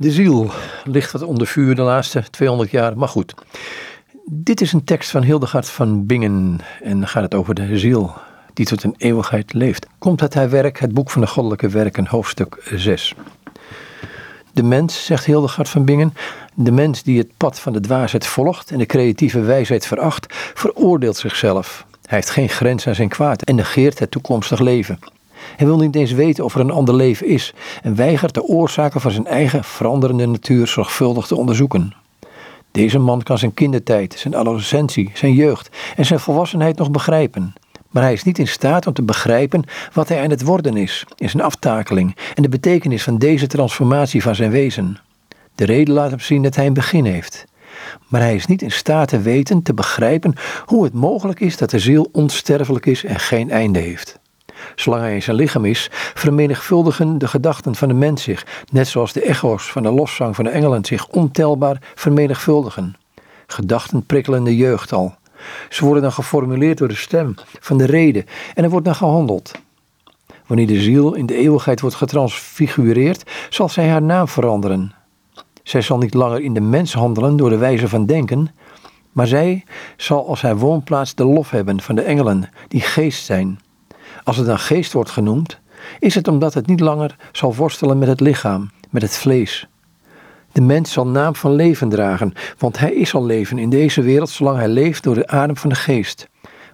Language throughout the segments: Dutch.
De ziel ligt wat onder vuur de laatste 200 jaar, maar goed. Dit is een tekst van Hildegard van Bingen en dan gaat het over de ziel die tot een eeuwigheid leeft. Komt uit haar werk, het boek van de goddelijke werken, hoofdstuk 6. De mens, zegt Hildegard van Bingen, de mens die het pad van de dwaasheid volgt en de creatieve wijsheid veracht, veroordeelt zichzelf. Hij heeft geen grens aan zijn kwaad en negeert het toekomstig leven. Hij wil niet eens weten of er een ander leven is en weigert de oorzaken van zijn eigen veranderende natuur zorgvuldig te onderzoeken. Deze man kan zijn kindertijd, zijn adolescentie, zijn jeugd en zijn volwassenheid nog begrijpen. Maar hij is niet in staat om te begrijpen wat hij aan het worden is, in zijn aftakeling en de betekenis van deze transformatie van zijn wezen. De reden laat hem zien dat hij een begin heeft. Maar hij is niet in staat te weten, te begrijpen hoe het mogelijk is dat de ziel onsterfelijk is en geen einde heeft. Zolang hij in zijn lichaam is, vermenigvuldigen de gedachten van de mens zich, net zoals de echo's van de loszang van de engelen zich ontelbaar vermenigvuldigen. Gedachten prikkelen de jeugd al. Ze worden dan geformuleerd door de stem van de reden en er wordt dan gehandeld. Wanneer de ziel in de eeuwigheid wordt getransfigureerd, zal zij haar naam veranderen. Zij zal niet langer in de mens handelen door de wijze van denken, maar zij zal als haar woonplaats de lof hebben van de engelen, die geest zijn. Als het dan geest wordt genoemd, is het omdat het niet langer zal worstelen met het lichaam, met het vlees. De mens zal naam van leven dragen, want hij is al leven in deze wereld zolang hij leeft door de adem van de geest.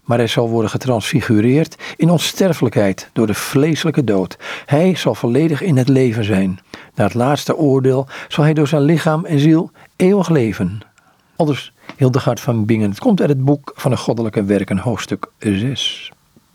Maar hij zal worden getransfigureerd in onsterfelijkheid door de vleeselijke dood. Hij zal volledig in het leven zijn. Na het laatste oordeel zal hij door zijn lichaam en ziel eeuwig leven. Aldus Hildegard van Bingen. Het komt uit het boek van de goddelijke werken, hoofdstuk 6.